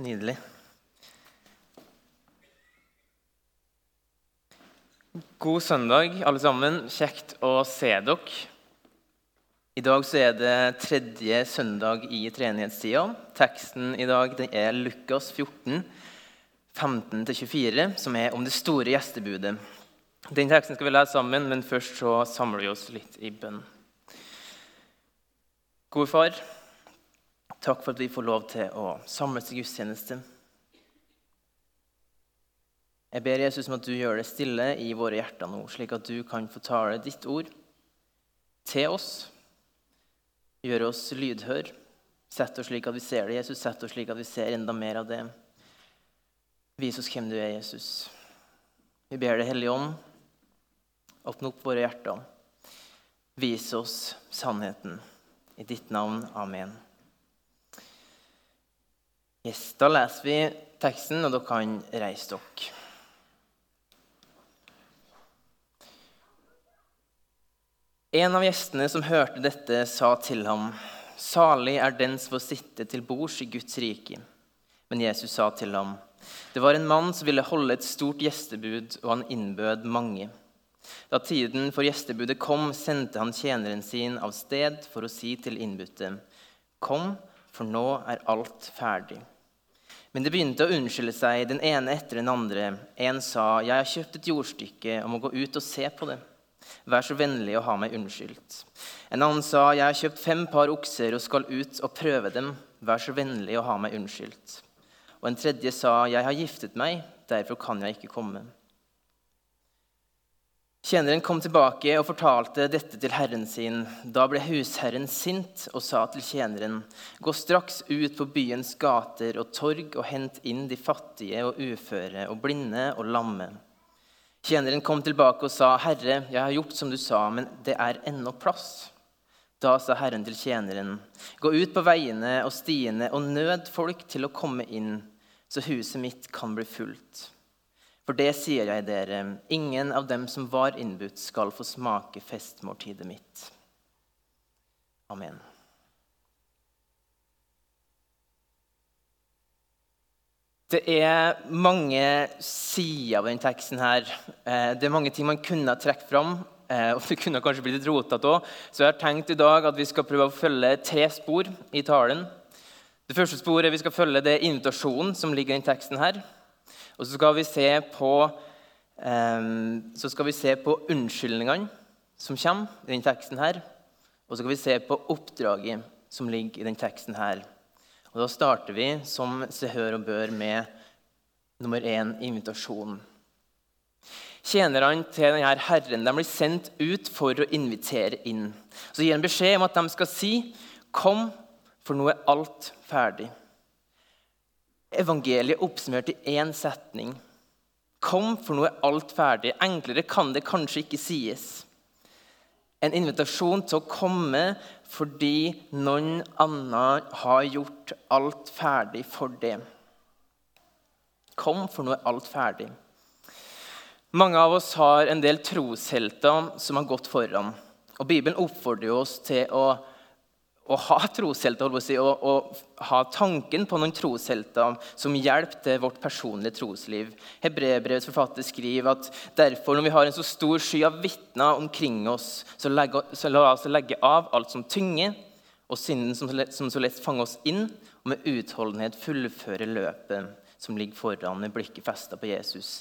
Nydelig. God søndag, alle sammen. Kjekt å se dere. I dag er det tredje søndag i treenighetstida. Teksten i dag er Lukas 14, 15-24, som er om det store gjestebudet. Den teksten skal vi lese sammen, men først så samler vi oss litt i bønn. Gode far, takk for at vi får lov til å samles til gudstjeneste. Jeg ber Jesus om at du gjør det stille i våre hjerter nå, slik at du kan få tale ditt ord til oss. Gjøre oss lydhør. Sett oss slik at vi ser det, Jesus. Sett oss slik at vi ser enda mer av det. Vis oss hvem du er, Jesus. Vi ber Det Hellige Ånd, åpne opp våre hjerter. Vis oss sannheten. I ditt navn. Amen. Yes, da leser vi teksten, og dere kan reise dere. En av gjestene som hørte dette, sa til ham, 'Salig er den som får sitte til bords i Guds rike.' Men Jesus sa til ham, 'Det var en mann som ville holde et stort gjestebud, og han innbød mange.' Da tiden for gjestebudet kom, sendte han tjeneren sin av sted for å si til innbudte, 'Kom, for nå er alt ferdig.' Men det begynte å unnskylde seg, den ene etter den andre. En sa, 'Jeg har kjøpt et jordstykke og må gå ut og se på det.' Vær så vennlig å ha meg unnskyldt. En annen sa, Jeg har kjøpt fem par okser og skal ut og prøve dem. Vær så vennlig å ha meg unnskyldt. Og en tredje sa, Jeg har giftet meg, derfor kan jeg ikke komme. Tjeneren kom tilbake og fortalte dette til herren sin. Da ble husherren sint og sa til tjeneren.: Gå straks ut på byens gater og torg og hent inn de fattige og uføre og blinde og lamme. Tjeneren kom tilbake og sa, 'Herre, jeg har gjort som du sa, men det er ennå plass.' Da sa Herren til tjeneren, 'Gå ut på veiene og stiene og nød folk til å komme inn, så huset mitt kan bli fullt.' For det sier jeg dere, ingen av dem som var innbudt, skal få smake festmåltidet mitt. Amen. Det er mange sider ved denne teksten. her. Eh, det er mange ting man kunne ha trukket fram. Eh, og det kunne kanskje blitt litt rotete òg. Så jeg har tenkt i dag at vi skal prøve å følge tre spor i talen. Det første sporet vi skal følge, det er invitasjonen som ligger i denne teksten. her. Og så skal vi se på, vi se på unnskyldningene som kommer i denne teksten. her. Og så skal vi se på oppdraget som ligger i denne teksten. her. Og Da starter vi som se hør og bør med nummer én invitasjonen. Tjenerne til denne herren de blir sendt ut for å invitere inn. Så gir han beskjed om at de skal si, 'Kom, for nå er alt ferdig'. Evangeliet oppsummert i én setning. 'Kom, for nå er alt ferdig'. Enklere kan det kanskje ikke sies. En invitasjon til å komme fordi noen annen har gjort alt ferdig for det. Kom, for nå er alt ferdig. Mange av oss har en del troshelter som har gått foran. Og Bibelen oppfordrer oss til å å ha troshelter, si, og, og ha tanken på noen troshelter som hjelp til vårt personlige trosliv. Hebreerbrevets forfatter skriver at derfor, når vi har en så stor sky av vitner omkring oss, så, legge, så la oss legge av alt som tynger, og synden som, som så lett fanger oss inn, og med utholdenhet fullføre løpet som ligger foran, med blikket festa på Jesus.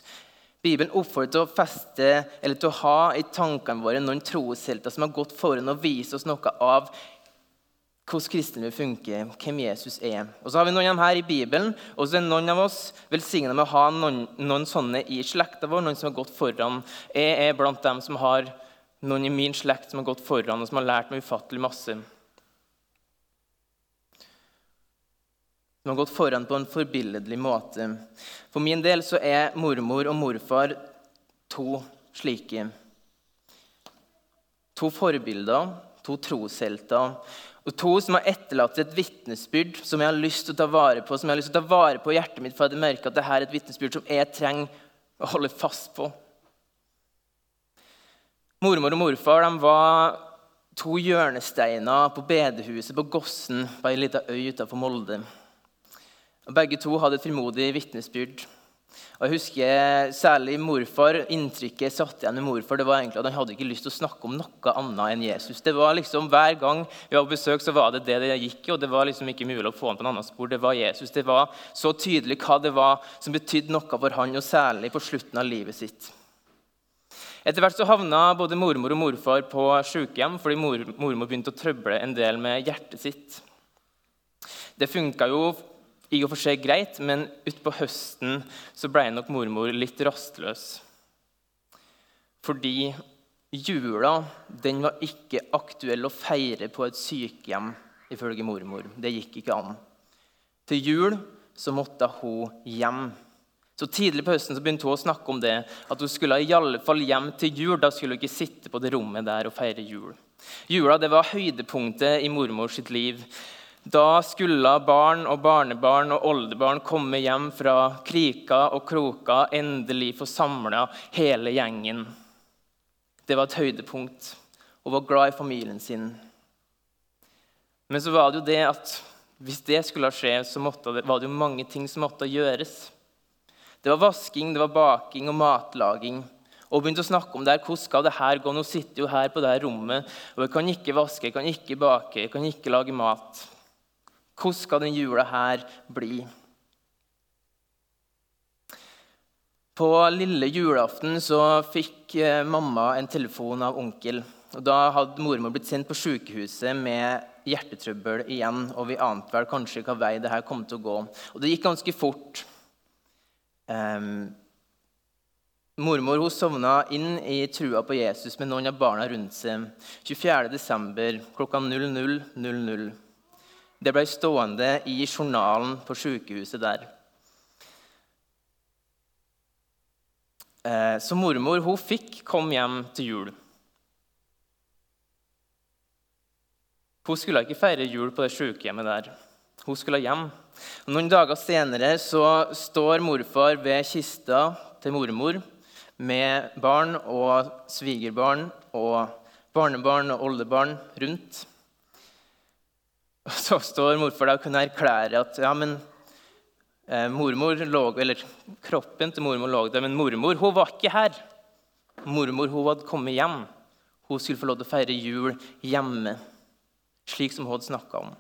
Bibelen oppfordrer til å feste, eller til å ha i tankene våre noen troshelter som har gått foran og vist oss noe av hvordan kristenlivet funker, hvem Jesus er. Og så har vi noen av dem her i Bibelen, og så er noen av oss velsigna med å ha noen, noen, sånne i slekta vår, noen som har gått foran. Jeg er blant dem som har noen i min slekt som har gått foran, og som har lært meg ufattelig masse. Som har gått foran på en forbilledlig måte. For min del så er mormor og morfar to slike. To forbilder, to troshelter og to som har etterlatt et vitnesbyrd som jeg har lyst til å ta vare på som jeg har lyst til å ta vare på i hjertet mitt, for jeg merker at dette er et vitnesbyrd som jeg trenger å holde fast på. Mormor og morfar de var to hjørnesteiner på bedehuset på Gossen på ei lita øy utenfor Molde. Og Begge to hadde et frimodig vitnesbyrd. Og jeg husker Særlig morfar, inntrykket jeg satt igjen med morfar, det var egentlig at han hadde ikke lyst til å snakke om noe annet enn Jesus. Det var liksom Hver gang vi var på besøk, så var det det det gikk og Det var liksom ikke mulig å få han på en annen spor. Det var Jesus. Det var så tydelig hva det var som betydde noe for han, og særlig på slutten av livet sitt. Etter hvert så havna både mormor og morfar på sykehjem fordi mor, mormor begynte å trøble en del med hjertet sitt. Det funka jo i og for seg greit, men utpå høsten så ble nok mormor litt rastløs. Fordi jula den var ikke aktuell å feire på et sykehjem, ifølge mormor. Det gikk ikke an. Til jul så måtte hun hjem. Så Tidlig på høsten så begynte hun å snakke om det, at hun skulle i alle fall hjem til jul. Da skulle hun ikke sitte på det rommet der og feire jul. Jula det var høydepunktet i mormors liv. Da skulle barn og barnebarn og oldebarn komme hjem fra krika og kroka, endelig få samla hele gjengen. Det var et høydepunkt. Hun var glad i familien sin. Men så var det jo det at hvis det skulle skje, så måtte, var det jo mange ting som måtte gjøres. Det var vasking, det var baking og matlaging. Og begynte å snakke om det her, hvordan skal det her gå? Nå sitter jo her på det her rommet, og jeg kan ikke vaske, jeg kan ikke bake, jeg kan ikke lage mat. Hvordan skal denne jula her bli? På lille julaften så fikk eh, mamma en telefon av onkel. Og Da hadde mormor blitt sendt på sykehuset med hjertetrøbbel igjen. Og vi ante vel kanskje hva vei det her kom til å gå. Og det gikk ganske fort. Um, mormor hun sovna inn i trua på Jesus med noen av barna rundt seg 24.12. klokka 00.00. Det ble stående i journalen på sykehuset der. Eh, så mormor hun fikk komme hjem til jul. Hun skulle ikke feire jul på det sykehjemmet der. Hun skulle hjem. Noen dager senere så står morfar ved kista til mormor med barn og svigerbarn og barnebarn og oldebarn rundt. Og så står morfar der og kunne erklære at ja, men eh, mormor lå, eller kroppen til mormor lå der, men mormor hun var ikke her. Mormor hun hadde kommet hjem. Hun skulle få lov til å feire jul hjemme, slik som hun hadde snakka om.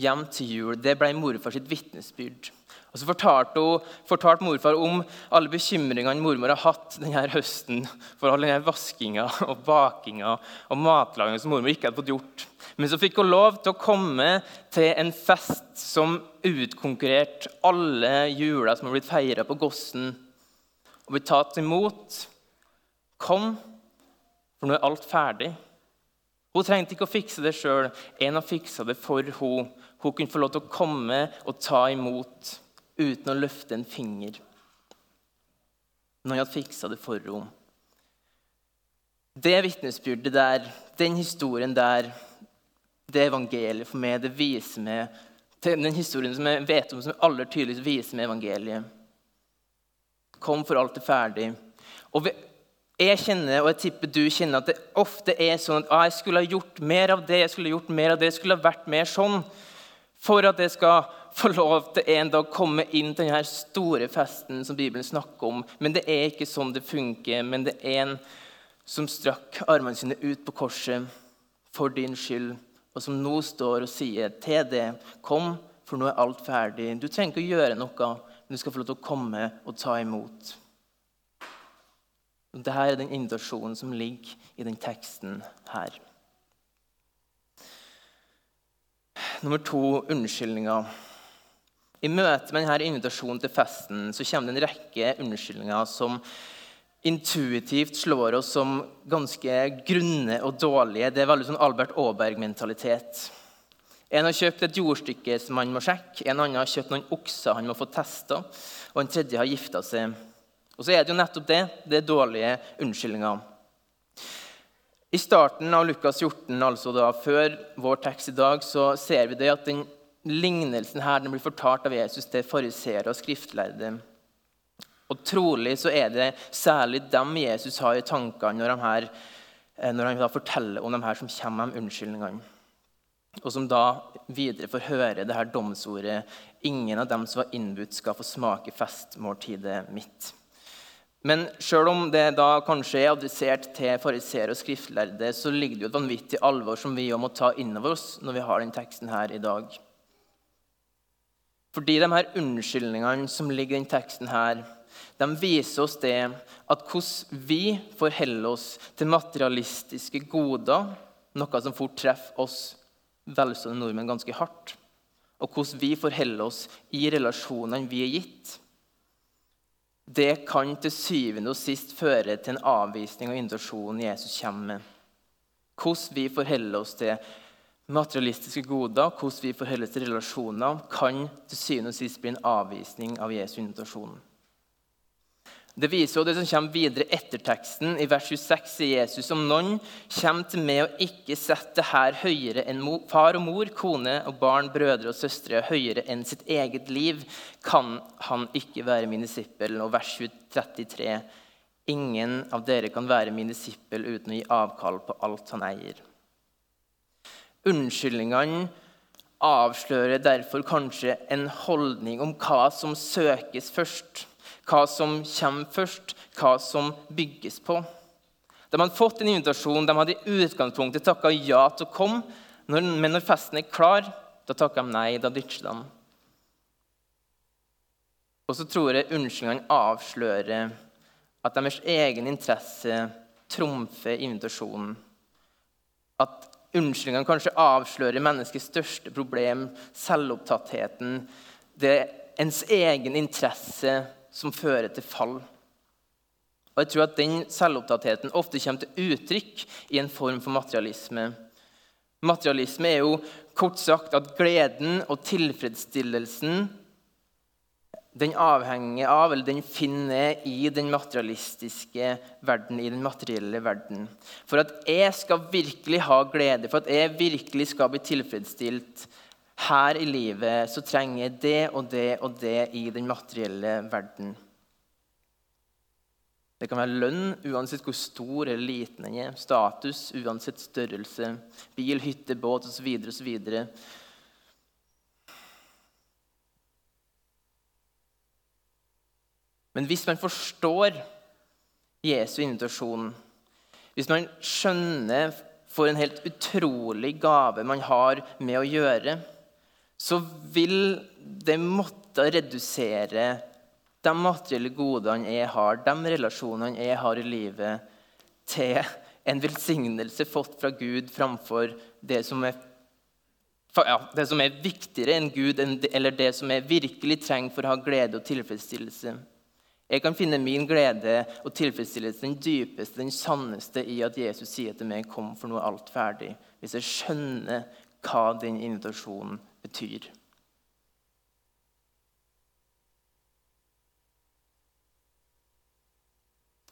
Hjem til jul. Det ble morfar sitt vitnesbyrd. Og Så fortalte, hun, fortalte morfar om alle bekymringene mormor har hatt denne høsten for all denne vaskinga og bakinga og matlaginga som mormor ikke hadde fått gjort. Men så fikk hun lov til å komme til en fest som utkonkurrerte alle juler som har blitt feira på Gossen, og blitt tatt imot. Kom, for nå er alt ferdig. Hun trengte ikke å fikse det sjøl. En har fiksa det for henne. Hun kunne få lov til å komme og ta imot uten å løfte en finger. Når jeg hadde fiksa det for henne. Det vitnesbyrdet der, den historien der, det evangeliet for meg, det viser meg Den historien som jeg vet om som aller tydeligst viser meg evangeliet. Kom, for alt er ferdig. Og jeg kjenner, og jeg tipper du kjenner, at det ofte er sånn at ah, jeg skulle ha gjort mer av det, jeg skulle ha gjort mer av det, jeg skulle ha vært mer sånn for at jeg skal få lov til en dag komme inn til denne store festen som Bibelen snakker om. Men det er ikke sånn det funker. Men det er en som strakk armene sine ut på korset for din skyld, og som nå står og sier til det, kom, for nå er alt ferdig. Du trenger ikke å gjøre noe, men du skal få lov til å komme og ta imot. Dette er den invitasjonen som ligger i den teksten her. Nummer to unnskyldninger. I møte med denne invitasjonen til festen så kommer det en rekke unnskyldninger som intuitivt slår oss som ganske grunne og dårlige. Det er veldig sånn Albert Aaberg-mentalitet. En har kjøpt et jordstykke som han må sjekke, en annen har kjøpt noen okser han må få testa, og en tredje har gifta seg. Og så er det jo nettopp det. Det er dårlige unnskyldninger. I starten av Lukas 14, altså da, før vår tekst i dag, så ser vi det at den lignelsen her den blir fortalt av Jesus til fariseere og skriftlærde. Og Trolig så er det særlig dem Jesus har i tankene når, her, eh, når han forteller om de her som kommer med unnskyldningene. og som da videre får høre det her domsordet Ingen av dem som var innbudt, skal få smake festmåltidet mitt. Men sjøl om det da kanskje er adressert til fariseere og skriftlærde, så ligger det jo et vanvittig alvor som vi må ta inn over oss når vi har den teksten her i dag. Fordi de her unnskyldningene som ligger i den teksten, her, de viser oss det at hvordan vi forholder oss til materialistiske goder, noe som fort treffer oss velstående nordmenn ganske hardt, og hvordan vi forholder oss i relasjonene vi er gitt, det kan til syvende og sist føre til en avvisning av invitasjonen Jesus kommer med. Hvordan vi forholder oss til materialistiske goder, hvordan vi forholder oss til relasjoner, kan til syvende og sist bli en avvisning av Jesu invitasjon. Det viser jo det som kommer videre etter teksten. I vers 26 sier Jesus om noen kommer til meg og ikke setter her høyere enn far og mor, kone og barn, brødre og søstre, høyere enn sitt eget liv, kan han ikke være min disippel. Og vers 33.: Ingen av dere kan være min disippel uten å gi avkall på alt han eier. Unnskyldningene avslører derfor kanskje en holdning om hva som søkes først hva som kommer først, hva som bygges på. De hadde fått en invitasjon, de hadde i utgangspunktet takka ja til å komme. Men når festen er klar, da takker de nei. Da ditcher de. Og så tror jeg unnskyldningene avslører at deres egen interesse trumfer invitasjonen. At unnskyldningene kanskje avslører menneskets største problem, selvopptattheten. Det ens egen interesse som fører til fall. Og jeg tror at Den selvopptattheten ofte kommer til uttrykk i en form for materialisme. Materialisme er jo kort sagt at gleden og tilfredsstillelsen den avhenger av, eller den finner i den materialistiske verden, i den materielle verden. For at jeg skal virkelig ha glede, for at jeg virkelig skal bli tilfredsstilt, her i livet så trenger jeg det og det og det i den materielle verden. Det kan være lønn, uansett hvor stor eller liten den er. Status, uansett størrelse. Bil, hytte, båt osv. osv. Men hvis man forstår Jesu invitasjon, hvis man skjønner for en helt utrolig gave man har med å gjøre, så vil det måtte redusere de materielle godene jeg har, de relasjonene jeg har i livet, til en velsignelse fått fra Gud framfor det som er, ja, det som er viktigere enn Gud, eller det som jeg virkelig trenger for å ha glede og tilfredsstillelse. Jeg kan finne min glede og tilfredsstillelse, den dypeste, den sanneste, i at Jesus sier til meg 'Kom, for nå er alt ferdig', hvis jeg skjønner hva den invitasjonen betyr.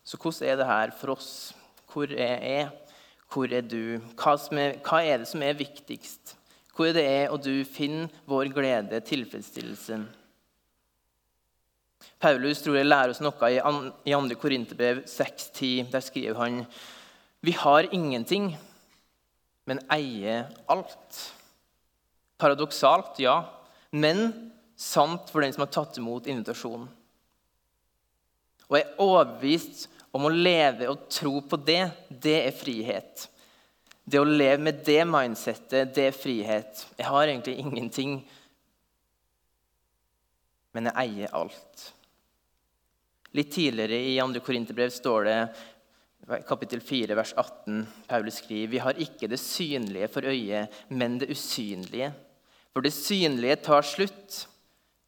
Så hvordan er det her for oss? Hvor er jeg? Hvor er du? Hva, er, hva er det som er viktigst? Hvor er det jeg og du finner vår glede, tilfredsstillelse? Paulus tror jeg lærer oss noe i 2. Korinterbrev 6,10. Der skriver han vi har ingenting, men eier alt. Paradoksalt, ja, men sant for den som har tatt imot invitasjonen. Og jeg er overbevist om å leve og tro på det, det er frihet. Det å leve med det mindsettet, det er frihet. Jeg har egentlig ingenting, men jeg eier alt. Litt tidligere i 2. Korinterbrev står det kapittel 4, vers 18. Paulus skriver vi har ikke det synlige for øyet, men det usynlige. For det synlige tar slutt,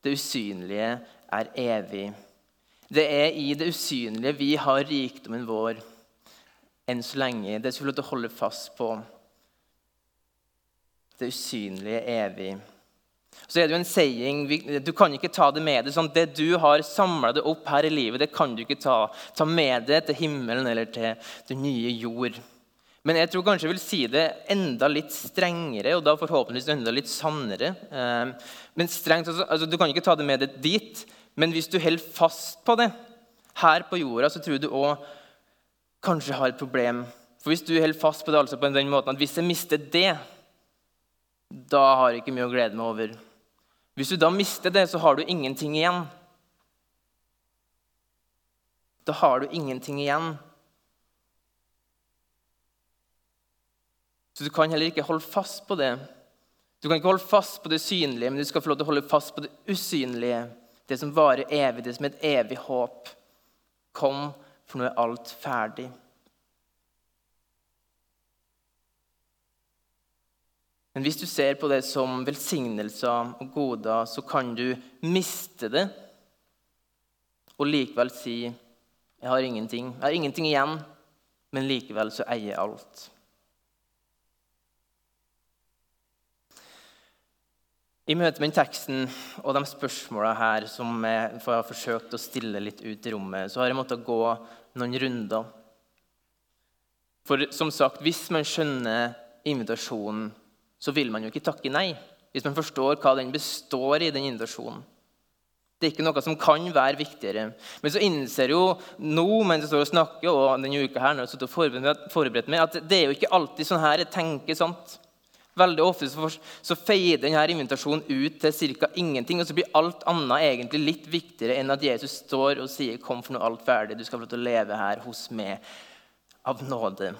det usynlige er evig. Det er i det usynlige vi har rikdommen vår enn så lenge. Det skal vi lov til å holde fast på. Det usynlige er evig. Så er det jo en saying, Du kan ikke ta det med deg. Sånn, det du har samla opp her i livet, det kan du ikke ta, ta med deg til himmelen eller til den nye jord. Men jeg tror kanskje jeg vil si det enda litt strengere, og da forhåpentligvis enda litt sannere. Eh, men strengt, altså, Du kan ikke ta det med deg dit, men hvis du holder fast på det her på jorda, så tror du òg kanskje har et problem. For hvis du holder fast på det altså på den måten at hvis jeg mister det, da har jeg ikke mye å glede meg over. Hvis du da mister det, så har du ingenting igjen. Da har du ingenting igjen. Så du kan heller ikke holde fast på det. Du kan ikke holde fast på det synlige, men du skal få lov til å holde fast på det usynlige. Det som varer evig, det som er et evig håp. Kom, for nå er alt ferdig. Men hvis du ser på det som velsignelser og goder, så kan du miste det og likevel si 'Jeg har ingenting. Jeg har ingenting igjen', men likevel så eier jeg alt. I møte med den teksten og de spørsmåla her som jeg har forsøkt å stille litt ut i rommet, så har jeg måttet gå noen runder. For som sagt, hvis man skjønner invitasjonen, så vil man jo ikke takke nei. Hvis man forstår hva den består i, den invitasjonen. Det er ikke noe som kan være viktigere. Men så innser jo nå mens jeg står og snakker, og denne uka her, når jeg har forberedt meg, at det er jo ikke alltid sånn her jeg tenker. sant? Veldig ofte så feier denne invitasjonen ut til ca. ingenting, og så blir alt annet egentlig litt viktigere enn at Jesus står og sier 'Kom, for noe alt ferdig. Du skal få lov til å leve her hos meg av nåde'.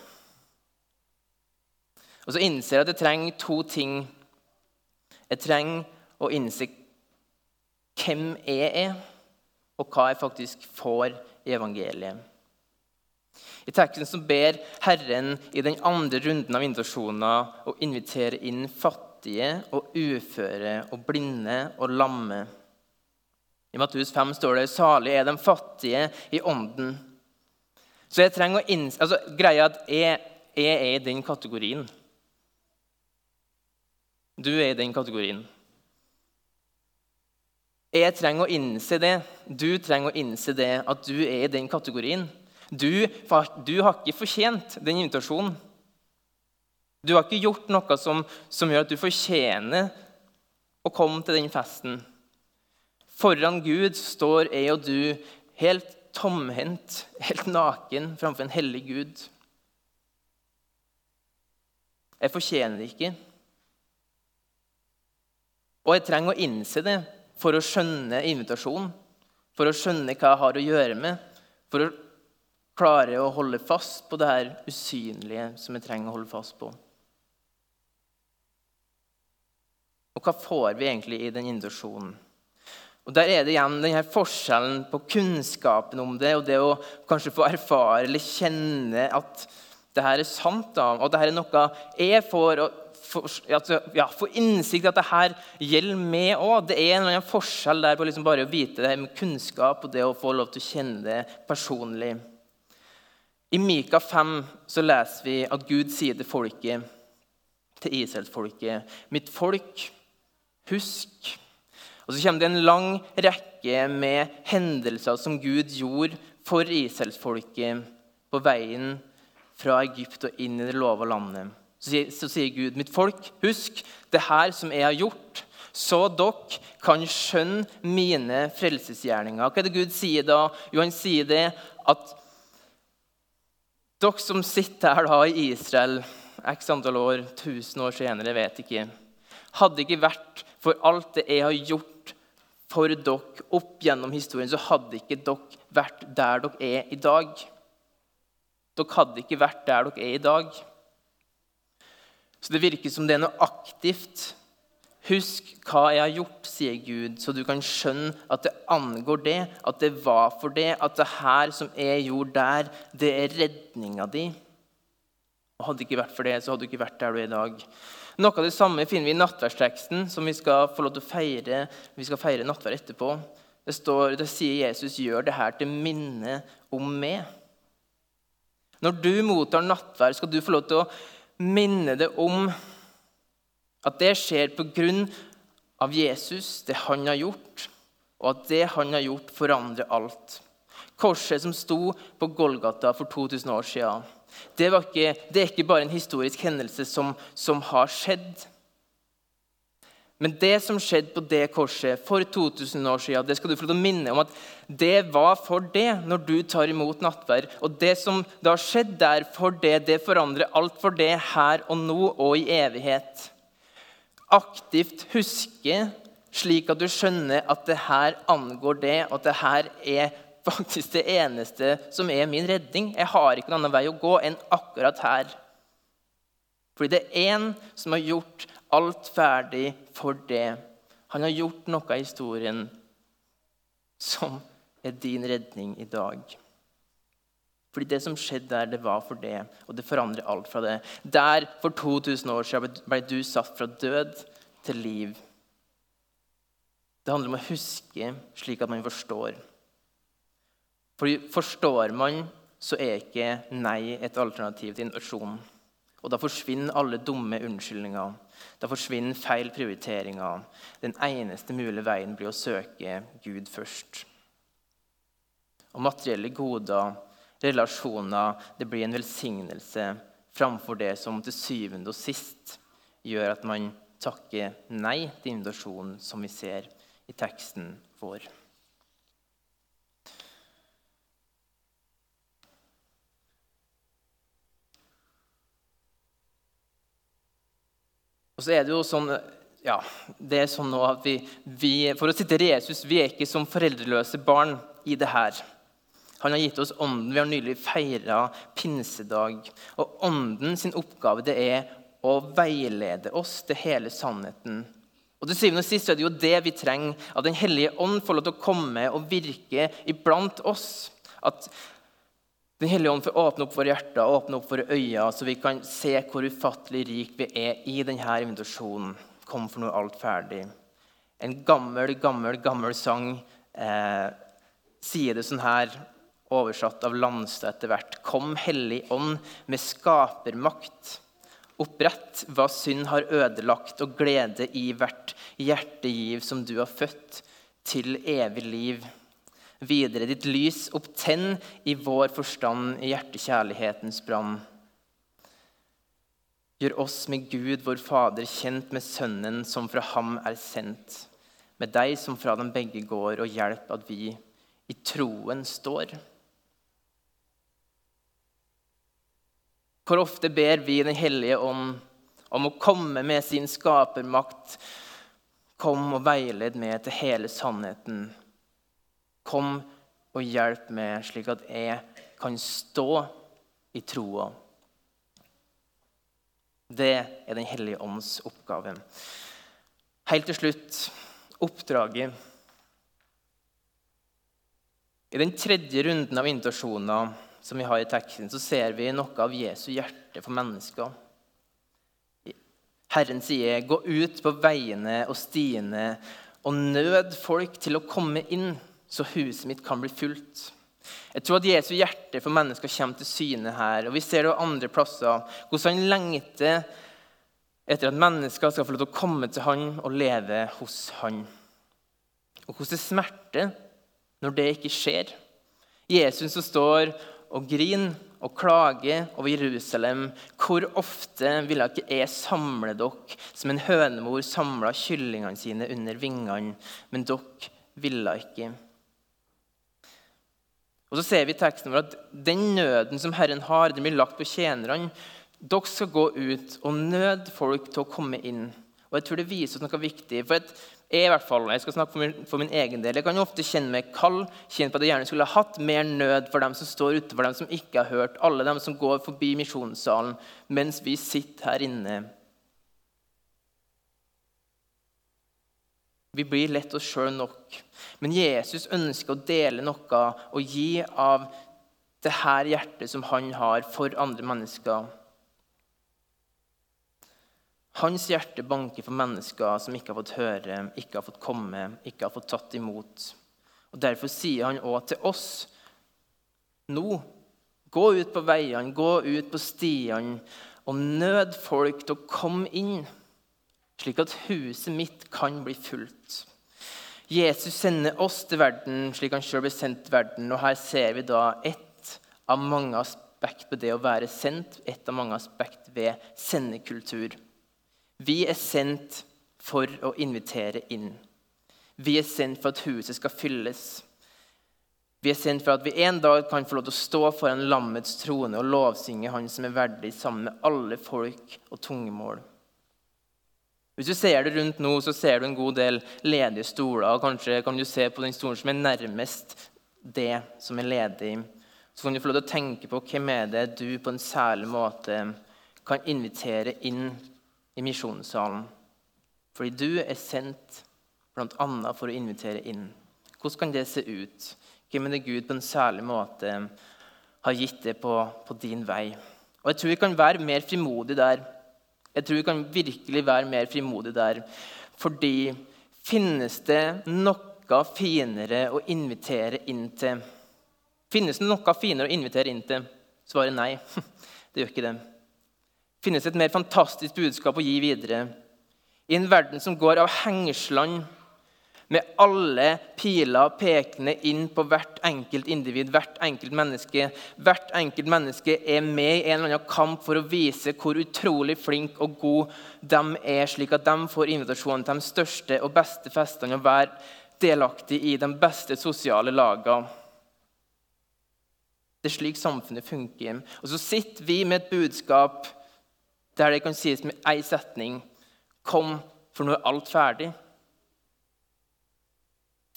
Og så innser jeg at jeg trenger to ting. Jeg trenger å innse hvem jeg er, og hva jeg faktisk får i evangeliet. I teksten som ber Herren i den andre runden av invitasjoner å invitere inn fattige og uføre og blinde og lamme. I Matteus 5 står det 'Salig er de fattige i ånden'. Så jeg trenger å innse, altså, Greia at jeg, jeg er i den kategorien. Du er i den kategorien. Jeg trenger å innse det. Du trenger å innse det, at du er i den kategorien. Du, du, har ikke fortjent den invitasjonen. Du har ikke gjort noe som, som gjør at du fortjener å komme til den festen. Foran Gud står jeg og du helt tomhendt, helt naken framfor en hellig Gud. Jeg fortjener det ikke. Og jeg trenger å innse det for å skjønne invitasjonen, for å skjønne hva jeg har å gjøre med, for å klare å holde fast på det her usynlige som vi trenger å holde fast på. Og hva får vi egentlig i den induksjonen? Og Der er det igjen denne forskjellen på kunnskapen om det og det å kanskje få erfare eller kjenne at det her er sant, da, og det her er noe jeg får. og ja, få innsikt i at det her gjelder meg òg. Det er en eller annen forskjell der på liksom bare å vite det her med kunnskap og det å få lov til å kjenne det personlig. I Mika 5 så leser vi at Gud sier til folket, til israelsfolket, 'Mitt folk, husk.' Og Så kommer det en lang rekke med hendelser som Gud gjorde for israelsfolket på veien fra Egypt og inn i det lova landet. Så sier Gud, 'Mitt folk, husk det her som jeg har gjort.' Så dere kan skjønne mine frelsesgjerninger. Hva er det Gud sier da? Jo, han sier det at dere som sitter her da i Israel x antall år, 1000 år senere, vet ikke Hadde ikke vært for alt det jeg har gjort for dere opp gjennom historien, så hadde ikke dere vært der dere er i dag. Dere hadde ikke vært der dere er i dag. Så det virker som det er noe aktivt Husk hva jeg har gjort, sier Gud, så du kan skjønne at det angår det, at det var for det, at det her som jeg gjorde der, det er redninga di. Og Hadde det ikke vært for det, så hadde du ikke vært der du er i dag. Noe av det samme finner vi i nattverdsteksten, som vi skal få lov til å feire. Vi skal feire nattverd etterpå. Det, står, det sier Jesus gjør det her til minne om meg. Når du mottar nattverd, skal du få lov til å minne det om at det skjer pga. Jesus, det han har gjort, og at det han har gjort, forandrer alt. Korset som sto på Golgata for 2000 år siden, det, ikke, det er ikke bare en historisk hendelse som, som har skjedd. Men det som skjedde på det korset for 2000 år siden, det skal du få til å minne om at det var for det når du tar imot nattverd. Og det som da har skjedd der for det, det forandrer alt for det her og nå og i evighet. Aktivt huske, slik at du skjønner at det her angår det, og at det her er faktisk det eneste som er min redning. Jeg har ikke noen annen vei å gå enn akkurat her. Fordi det er én som har gjort alt ferdig for det. Han har gjort noe i historien som er din redning i dag. Fordi det som skjedde der, det var for det, og det forandrer alt fra det. Der, for 2000 år siden, ble du satt fra død til liv. Det handler om å huske slik at man forstår. Fordi forstår man, så er ikke nei et alternativ til invasjon. Og da forsvinner alle dumme unnskyldninger. Da forsvinner feil prioriteringer. Den eneste mulige veien blir å søke Gud først. Og materielle goder, relasjoner, det blir en velsignelse framfor det som til syvende og sist gjør at man takker nei til invitasjonen som vi ser i teksten vår. Og så er det jo sånn ja, det er sånn nå at vi, vi, For å sitere Jesus vi er ikke som foreldreløse barn i det her. Han har gitt oss ånden. Vi har nylig feira pinsedag. Og ånden sin oppgave det er å veilede oss til hele sannheten. Og til syvende og sist er det jo det vi trenger. At Den hellige ånd får lov til å komme og virke iblant oss. At den hellige ånd får åpne opp våre hjerter åpne opp våre øyne, så vi kan se hvor ufattelig rik vi er i denne invitasjonen. Kom, for noe alt ferdig. En gammel, gammel, gammel sang eh, sier det sånn her, oversatt av Landstad etter hvert. Kom, Hellig Ånd, med skapermakt. Opprett hva synd har ødelagt, og glede i hvert hjertegiv som du har født, til evig liv videre. Ditt lys opptenn i vår forstand i hjertekjærlighetens brann. Gjør oss med Gud, vår Fader, kjent med Sønnen som fra ham er sendt, med deg som fra dem begge går, og hjelp at vi i troen står. Hvor ofte ber vi Den hellige ånd om å komme med sin skapermakt? Kom og veiled meg til hele sannheten. Kom og hjelp meg, slik at jeg kan stå i troa. Det er Den hellige ånds oppgave. Helt til slutt oppdraget. I den tredje runden av invitasjoner som vi har i teksten, så ser vi noe av Jesu hjerte for mennesker. Herren sier, 'Gå ut på veiene og stiene' og nød folk til å komme inn så huset mitt kan bli fullt. Jeg tror at Jesu hjerte for mennesker kommer til syne her. og Vi ser det andre plasser hvordan han lengter etter at mennesker skal få lov til å komme til han og leve hos han. Og hvordan det smerter når det ikke skjer. Jesus som står og grine og klage over Jerusalem. Hvor ofte ville ikke jeg samle dere som en hønemor samla kyllingene sine under vingene, men dere ville ikke. Og så ser vi i teksten vår at den nøden som Herren har, den blir lagt på tjenerne. Dere skal gå ut og nøde folk til å komme inn. Og jeg tror det viser oss noe viktig. For jeg, i hvert fall, jeg skal snakke for min, for min, egen del, jeg kan jo ofte kjenne meg kald, kjenne på at jeg gjerne skulle ha hatt mer nød for dem som står ute, for dem som ikke har hørt, alle dem som går forbi misjonssalen mens vi sitter her inne. Vi blir lett oss sjøl nok. Men Jesus ønsker å dele noe og gi av det her hjertet som han har for andre mennesker. Hans hjerte banker for mennesker som ikke har fått høre, ikke har fått komme, ikke har fått tatt imot. Og Derfor sier han òg til oss nå Gå ut på veiene, gå ut på stiene og nød folk til å komme inn, slik at huset mitt kan bli fullt. Jesus sender oss til verden slik han sjøl ble sendt til verden. Og her ser vi da ett av mange aspekt på det å være sendt, ett av mange aspekt ved sendekultur. Vi er sendt for å invitere inn. Vi er sendt for at huset skal fylles. Vi er sendt for at vi en dag kan få lov til å stå foran lammets trone og lovsynge Han som er verdig, sammen med alle folk og tungemål. Hvis du ser det rundt nå, så ser du en god del ledige stoler. Kanskje kan du se på den stolen som er nærmest det som er ledig. Så kan du få lov til å tenke på hvem er det du på en særlig måte kan invitere inn i misjonssalen. Fordi du er sendt bl.a. for å invitere inn. Hvordan kan det se ut? Hvem er det Gud på en særlig måte har gitt det på, på din vei? Og Jeg tror vi kan være mer frimodige der. Jeg tror vi kan virkelig være mer frimodige der. Fordi finnes det noe finere å invitere inn til? Finnes det noe finere å invitere inn til? Svaret nei. Det gjør ikke det. Finnes et mer fantastisk budskap å gi videre? I en verden som går av hengesland, med alle piler pekende inn på hvert enkelt individ, hvert enkelt menneske. Hvert enkelt menneske er med i en eller annen kamp for å vise hvor utrolig flink og god de er, slik at de får invitasjonen til de største og beste festene og være delaktig i de beste sosiale lagene. Det er slik samfunnet funker. Og så sitter vi med et budskap der det kan sies med én setning Kom, for nå er alt ferdig.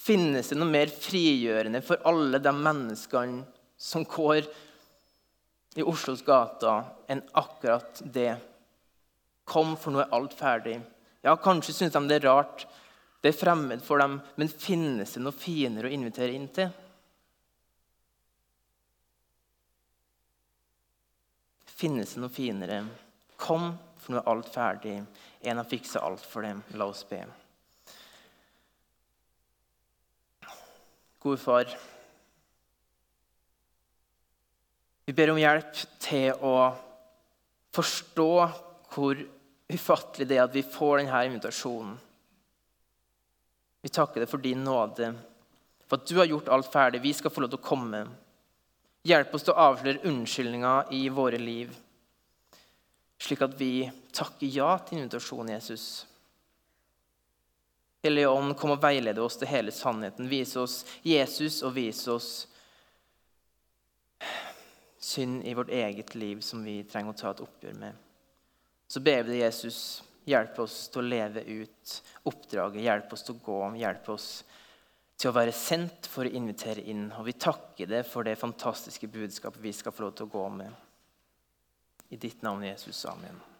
Finnes det noe mer frigjørende for alle de menneskene som går i Oslos gater, enn akkurat det? Kom, for nå er alt ferdig. Ja, Kanskje syns de det er rart, det er fremmed for dem, men finnes det noe finere å invitere inn til? Finnes det noe finere? Kom, for nå er alt ferdig. En har fiksa alt for dem. La oss be. Gode far, vi ber om hjelp til å forstå hvor ufattelig det er at vi får denne invitasjonen. Vi takker deg for din nåde, for at du har gjort alt ferdig. Vi skal få lov til å komme. Hjelp oss til å avsløre unnskyldninger i våre liv, slik at vi takker ja til invitasjonen, Jesus. Hellige Ånd, kom og veilede oss til hele sannheten. Vis oss Jesus og vis oss synd i vårt eget liv som vi trenger å ta et oppgjør med. Så ber vi deg, Jesus, hjelp oss til å leve ut oppdraget. Hjelp oss til å gå. Hjelp oss til å være sendt for å invitere inn. Og vi takker deg for det fantastiske budskapet vi skal få lov til å gå med. I ditt navn, Jesus. Amen.